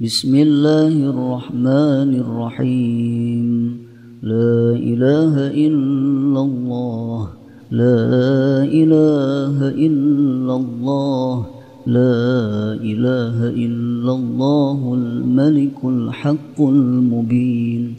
بسم الله الرحمن الرحيم. لا إله إلا الله. لا إله إلا الله. لا إله إلا الله الملك الحق المبين.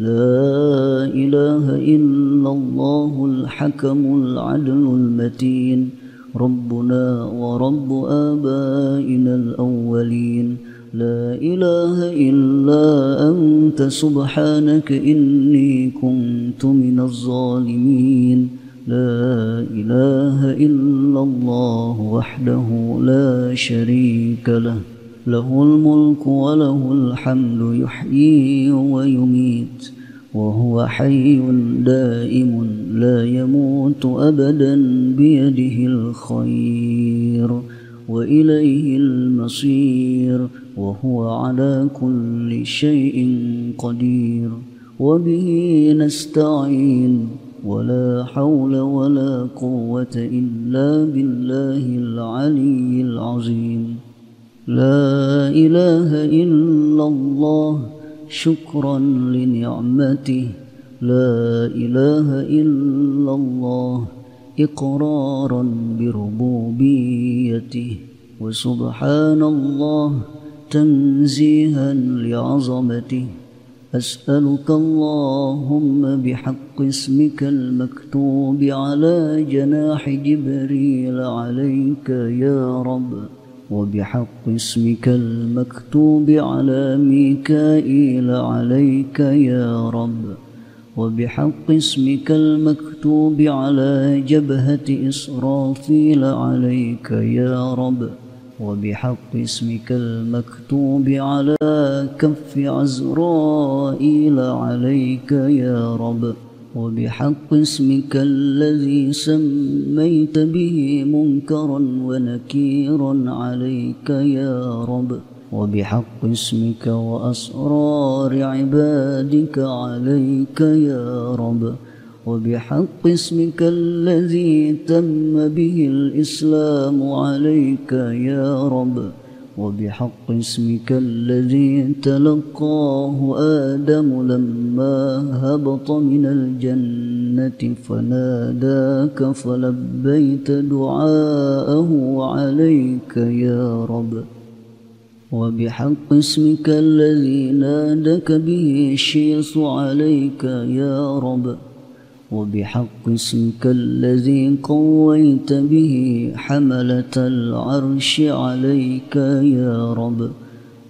لا إله إلا الله الحكم العدل المتين. ربنا ورب آبائنا الأولين. لا إله إلا أنت سبحانك إني كنت من الظالمين. لا إله إلا الله وحده لا شريك له له الملك وله الحمد يحيي ويميت وهو حي دائم لا يموت أبدا بيده الخير. وإليه المصير وهو على كل شيء قدير. وبه نستعين ولا حول ولا قوة إلا بالله العلي العظيم. لا إله إلا الله شكرا لنعمته. لا إله إلا الله. إقرارا بربوبيته. وسبحان الله تنزيها لعظمته. أسألك اللهم بحق اسمك المكتوب على جناح جبريل عليك يا رب. وبحق اسمك المكتوب على ميكائيل عليك يا رب. وبحق اسمك المكتوب على جبهة إسرافيل عليك يا رب. وبحق اسمك المكتوب على كف عزرائيل عليك يا رب. وبحق اسمك الذي سميت به منكرا ونكيرا عليك يا رب. وبحق اسمك وأسرار عبادك عليك يا رب. وبحق اسمك الذي تم به الإسلام عليك يا رب. وبحق اسمك الذي تلقاه آدم لما هبط من الجنة فناداك فلبيت دعاءه عليك يا رب. وبحق اسمك الذي نادك به الشيص عليك يا رب. وبحق اسمك الذي قويت به حملة العرش عليك يا رب.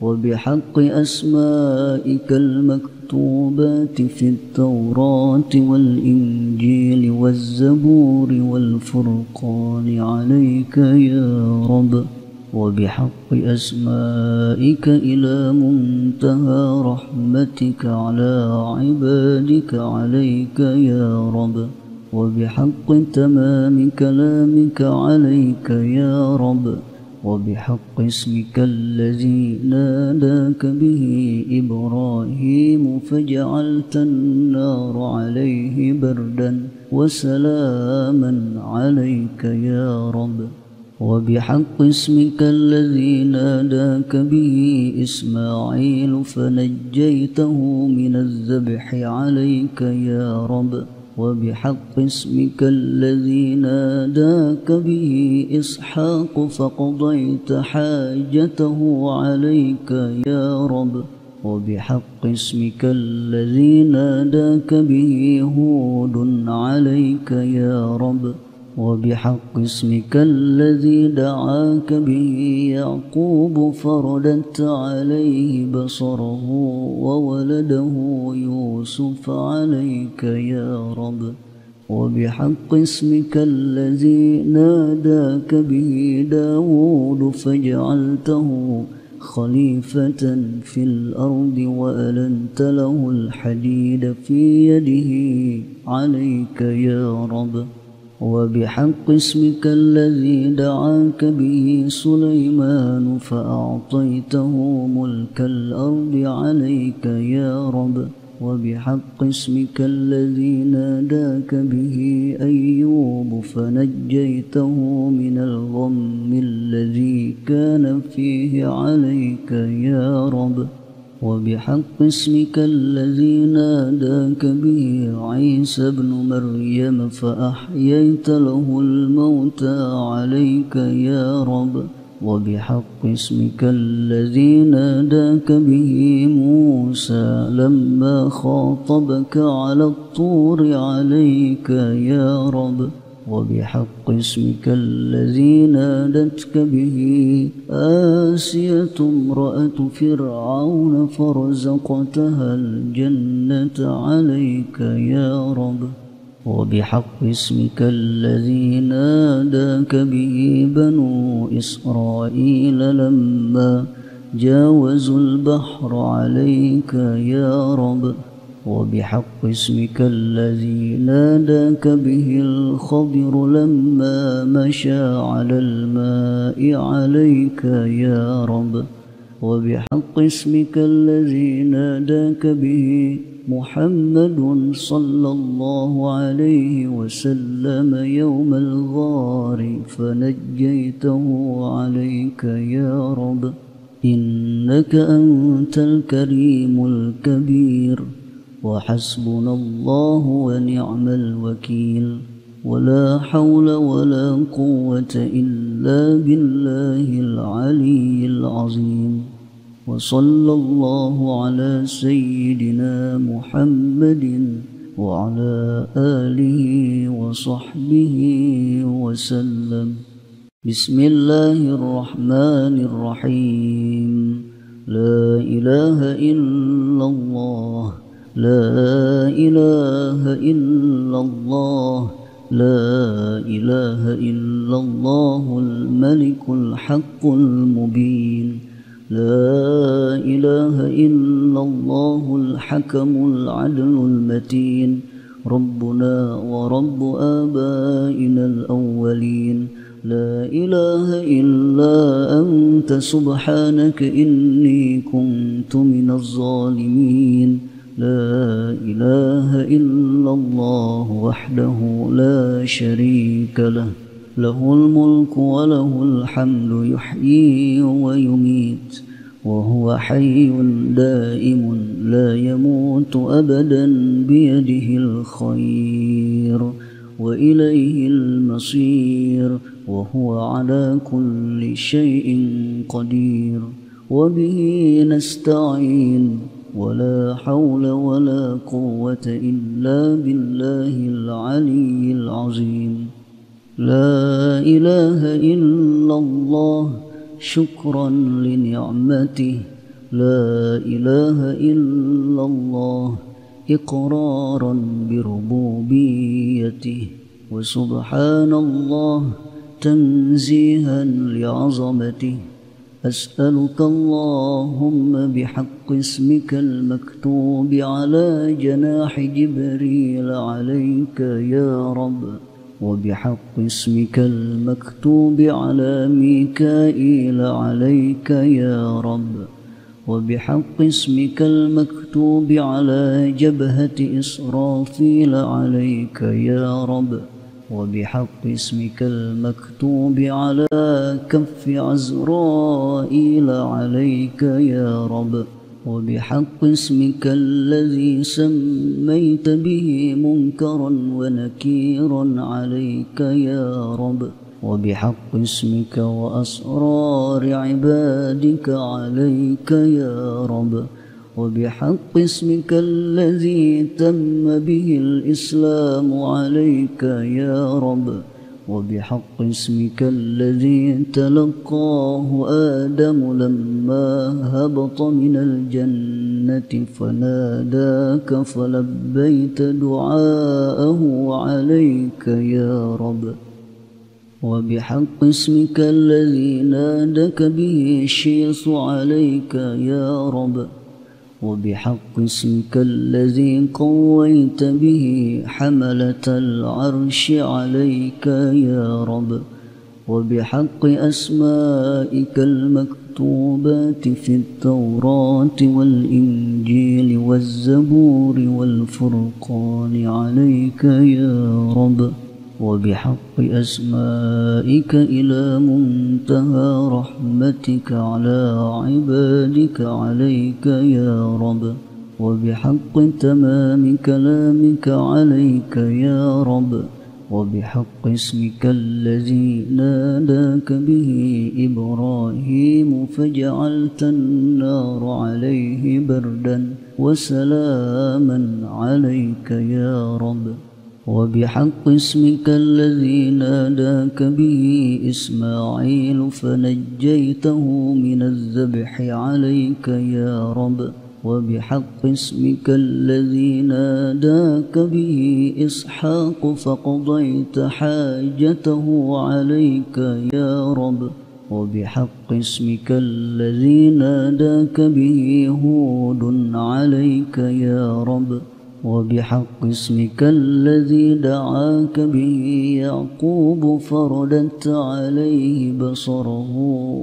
وبحق أسمائك المكتوبات في التوراة والإنجيل والزبور والفرقان عليك يا رب. وبحق أسمائك إلى منتهى رحمتك على عبادك عليك يا رب. وبحق تمام كلامك عليك يا رب. وبحق اسمك الذي ناداك به إبراهيم فجعلت النار عليه بردا. وسلاما عليك يا رب. وبحق اسمك الذي ناداك به إسماعيل فنجيته من الذبح عليك يا رب. وبحق اسمك الذي ناداك به إسحاق فقضيت حاجته عليك يا رب. وبحق اسمك الذي ناداك به هود عليك يا رب. وبحق اسمك الذي دعاك به يعقوب فردت عليه بصره وولده يوسف عليك يا رب. وبحق اسمك الذي ناداك به داود فجعلته خليفة في الأرض وألنت له الحديد في يده عليك يا رب. وبحق اسمك الذي دعاك به سليمان فأعطيته ملك الأرض عليك يا رب. وبحق اسمك الذي ناداك به أيوب فنجيته من الغم الذي كان فيه عليك يا رب. وبحق اسمك الذي ناداك به عيسى ابن مريم فأحييت له الموتى عليك يا رب. وبحق اسمك الذي ناداك به موسى لما خاطبك على الطور عليك يا رب. وبحق اسمك الذي نادتك به آسية امرأة فرعون فرزقتها الجنة عليك يا رب. وبحق اسمك الذي ناداك به بنو إسرائيل لما جاوزوا البحر عليك يا رب. وبحق اسمك الذي ناداك به الخضر لما مشى على الماء عليك يا رب. وبحق اسمك الذي ناداك به محمد صلى الله عليه وسلم يوم الغار فنجيته عليك يا رب. إنك أنت الكريم الكبير. وحسبنا الله ونعم الوكيل. ولا حول ولا قوة إلا بالله العلي العظيم. وصلى الله على سيدنا محمد وعلى آله وصحبه وسلم. بسم الله الرحمن الرحيم. لا إله إلا الله. لا إله إلا الله لا إله إلا الله الملك الحق المبين لا إله إلا الله الحكم العدل المتين ربنا ورب آبائنا الأولين. لا إله إلا أنت سبحانك إني كنت من الظالمين. لا إله إلا الله وحده لا شريك له. له الملك وله الحمد يحيي ويميت وهو حي دائم لا يموت أبدا بيده الخير وإليه المصير وهو على كل شيء قدير. وبه نستعين. ولا حول ولا قوة إلا بالله العلي العظيم. لا إله إلا الله شكرا لنعمته. لا إله إلا الله إقرارا بربوبيته. وسبحان الله تنزيها لعظمته. أسألك اللهم بحق اسمك المكتوب على جناح جبريل عليك يا رب وبحق اسمك المكتوب على ميكائيل عليك يا رب وبحق اسمك المكتوب على جبهة إسرافيل عليك يا رب. وبحق اسمك المكتوب على كف عزرائيل عليك يا رب. وبحق اسمك الذي سميت به منكرا ونكيرا عليك يا رب. وبحق اسمك وأسرار عبادك عليك يا رب. وبحق اسمك الذي تم به الإسلام عليك يا رب. وبحق اسمك الذي تلقاه آدم لما هبط من الجنة فناداك فلبيت دعاءه عليك يا رب. وبحق اسمك الذي نادك به الشيص عليك يا رب. وبحق اسمك الذي قويت به حملة العرش عليك يا رب. وبحق أسمائك المكتوب المكتوبات في التوراة والإنجيل والزبور والفرقان عليك يا رب. وبحق أسمائك إلى منتهى رحمتك على عبادك عليك يا رب. وبحق تمام كلامك عليك يا رب. وبحق اسمك الذي ناداك به إبراهيم فجعلت النار عليه بردا. وسلاما عليك يا رب. وبحق اسمك الذي ناداك به إسماعيل فنجيته من الذبح عليك يا رب. وبحق اسمك الذي ناداك به إسحاق فقضيت حاجته عليك يا رب. وبحق اسمك الذي ناداك به هود عليك يا رب. وبحق اسمك الذي دعاك به يعقوب فردت عليه بصره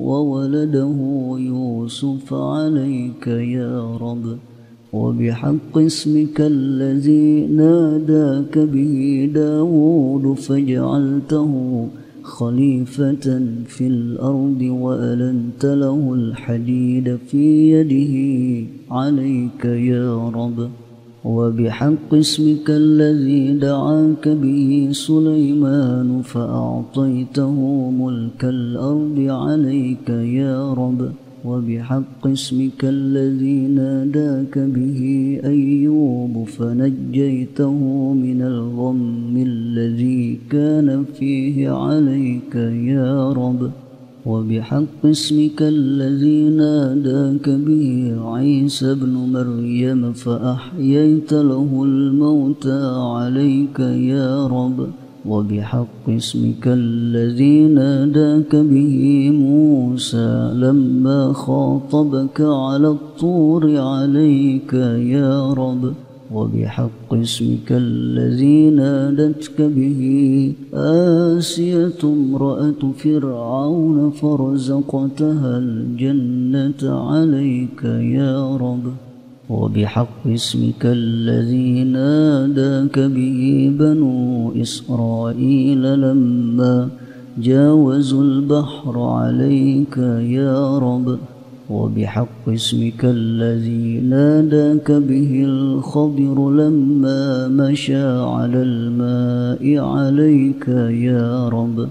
وولده يوسف عليك يا رب. وبحق اسمك الذي ناداك به داود فجعلته خليفة في الأرض وألنت له الحديد في يده عليك يا رب. وبحق اسمك الذي دعاك به سليمان فأعطيته ملك الأرض عليك يا رب. وبحق اسمك الذي ناداك به أيوب فنجيته من الغم الذي كان فيه عليك يا رب. وبحق اسمك الذي ناداك به عيسى ابن مريم فأحييت له الموتى عليك يا رب. وبحق اسمك الذي ناداك به موسى لما خاطبك على الطور عليك يا رب. وبحق اسمك الذي نادتك به آسية امرأة فرعون فرزقتها الجنة عليك يا رب. وبحق اسمك الذي ناداك به بنو إسرائيل لما جاوزوا البحر عليك يا رب. وبحق اسمك الذي ناداك به الخضر لما مشى على الماء عليك يا رب.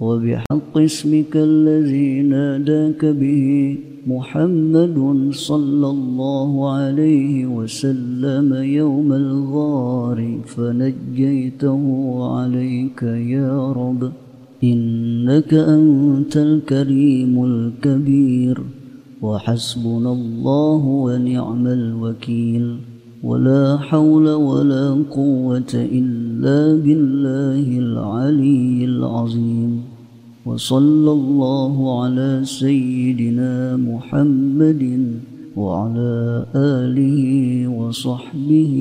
وبحق اسمك الذي ناداك به محمد صلى الله عليه وسلم يوم الغار فنجيته عليك يا رب. إنك أنت الكريم الكبير. وحسبنا الله ونعم الوكيل. ولا حول ولا قوة إلا بالله العلي العظيم. وصلى الله على سيدنا محمد وعلى آله وصحبه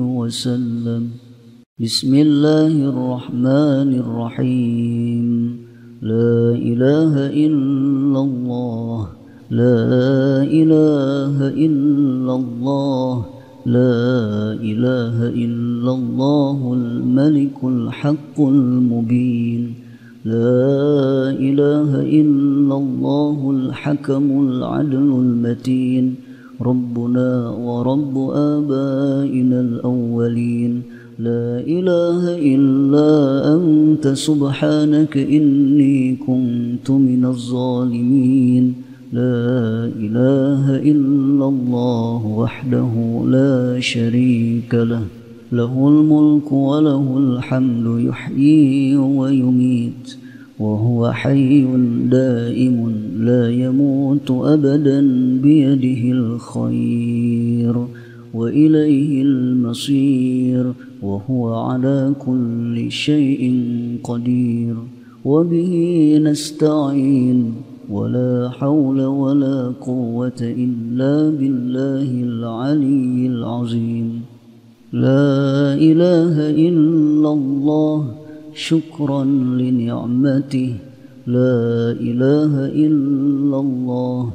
وسلم. بسم الله الرحمن الرحيم. لا إله إلا الله. لا إله إلا الله لا إله إلا الله الملك الحق المبين لا إله إلا الله الحكم العدل المتين ربنا ورب آبائنا الأولين لا إله إلا أنت سبحانك إني كنت من الظالمين. لا إله إلا الله وحده لا شريك له. له الملك وله الحمد يحيي ويميت وهو حي دائم لا يموت أبدا بيده الخير وإليه المصير وهو على كل شيء قدير. وبه نستعين. ولا حول ولا قوة إلا بالله العلي العظيم. لا إله إلا الله شكرا لنعمته. لا إله إلا الله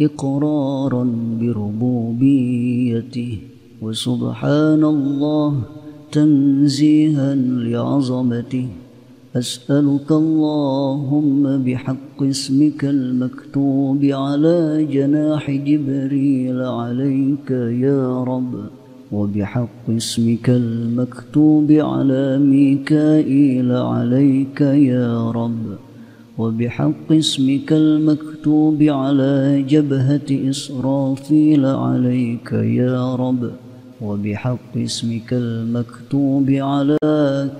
إقرارا بربوبيته. وسبحان الله تنزيها لعظمته. أسألك اللهم بحق اسمك المكتوب على جناح جبريل عليك يا رب وبحق اسمك المكتوب على ميكائيل عليك يا رب وبحق اسمك المكتوب على جبهة إسرافيل عليك يا رب. وبحق اسمك المكتوب على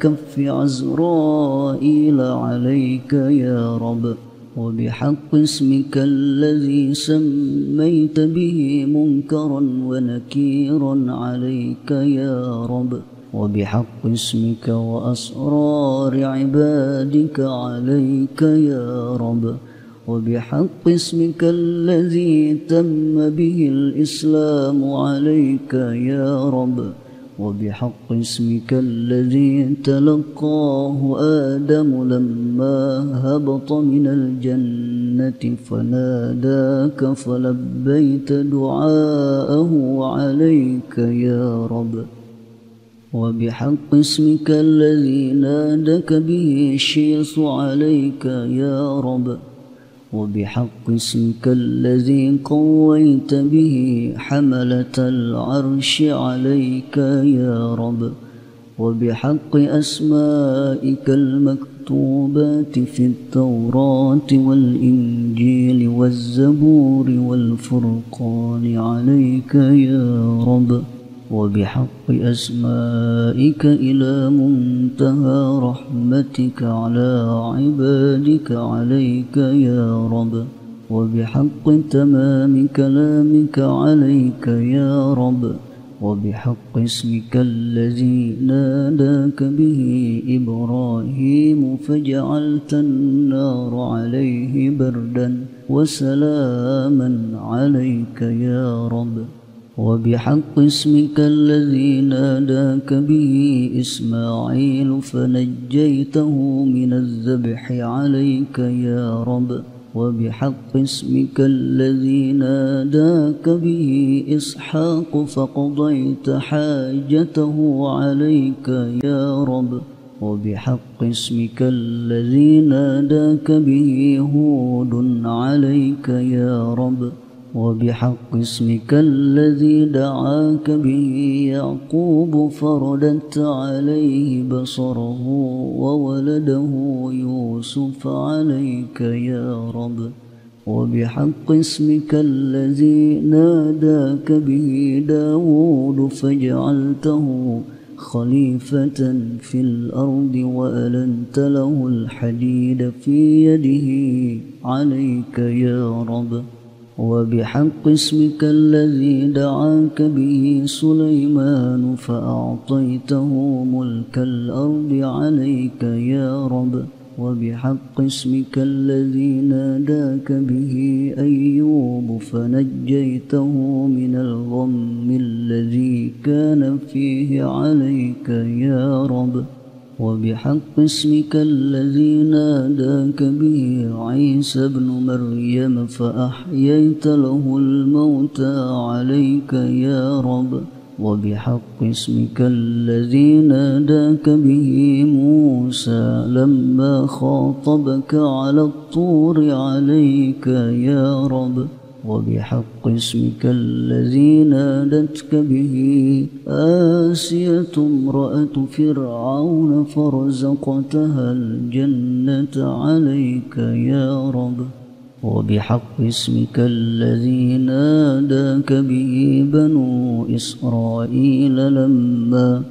كف عزرائيل عليك يا رب. وبحق اسمك الذي سميت به منكرا ونكيرا عليك يا رب. وبحق اسمك وأسرار عبادك عليك يا رب. وبحق اسمك الذي تم به الإسلام عليك يا رب. وبحق اسمك الذي تلقاه آدم لما هبط من الجنة فناداك فلبيت دعاءه عليك يا رب. وبحق اسمك الذي نادك به الشيص عليك يا رب. وبحق اسمك الذي قويت به حملة العرش عليك يا رب. وبحق أسمائك المكتوبات في التوراة والإنجيل والزبور والفرقان عليك يا رب. وبحق أسمائك إلى منتهى رحمتك على عبادك عليك يا رب. وبحق تمام كلامك عليك يا رب. وبحق اسمك الذي ناداك به إبراهيم فجعلت النار عليه بردا. وسلاما عليك يا رب. وبحق اسمك الذي ناداك به إسماعيل فنجيته من الذبح عليك يا رب. وبحق اسمك الذي ناداك به إسحاق فقضيت حاجته عليك يا رب. وبحق اسمك الذي ناداك به هود عليك يا رب. وبحق اسمك الذي دعاك به يعقوب فردت عليه بصره وولده يوسف عليك يا رب. وبحق اسمك الذي ناداك به داود فجعلته خليفة في الأرض وألنت له الحديد في يده عليك يا رب. وبحق اسمك الذي دعاك به سليمان فأعطيته ملك الأرض عليك يا رب. وبحق اسمك الذي ناداك به أيوب فنجيته من الغم الذي كان فيه عليك يا رب. وبحق اسمك الذي ناداك به عيسى ابن مريم فأحييت له الموتى عليك يا رب. وبحق اسمك الذي ناداك به موسى لما خاطبك على الطور عليك يا رب. وبحق اسمك الذي نادتك به آسية امرأة فرعون فرزقتها الجنة عليك يا رب. وبحق اسمك الذي ناداك به بنو إسرائيل لما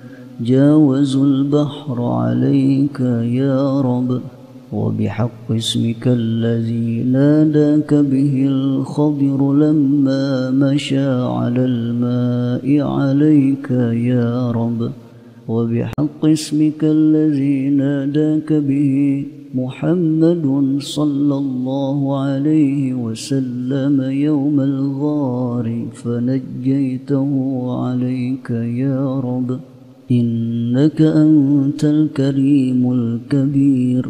جاوزوا البحر عليك يا رب. وبحق اسمك الذي ناداك به الخضر لما مشى على الماء عليك يا رب. وبحق اسمك الذي ناداك به محمد صلى الله عليه وسلم يوم الغار فنجيته عليك يا رب. إنك أنت الكريم الكبير.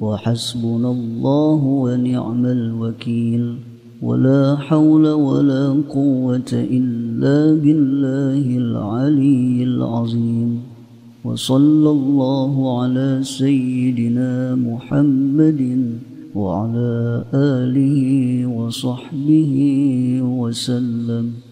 وحسبنا الله ونعم الوكيل. ولا حول ولا قوة إلا بالله العلي العظيم. وصلى الله على سيدنا محمد وعلى آله وصحبه وسلم.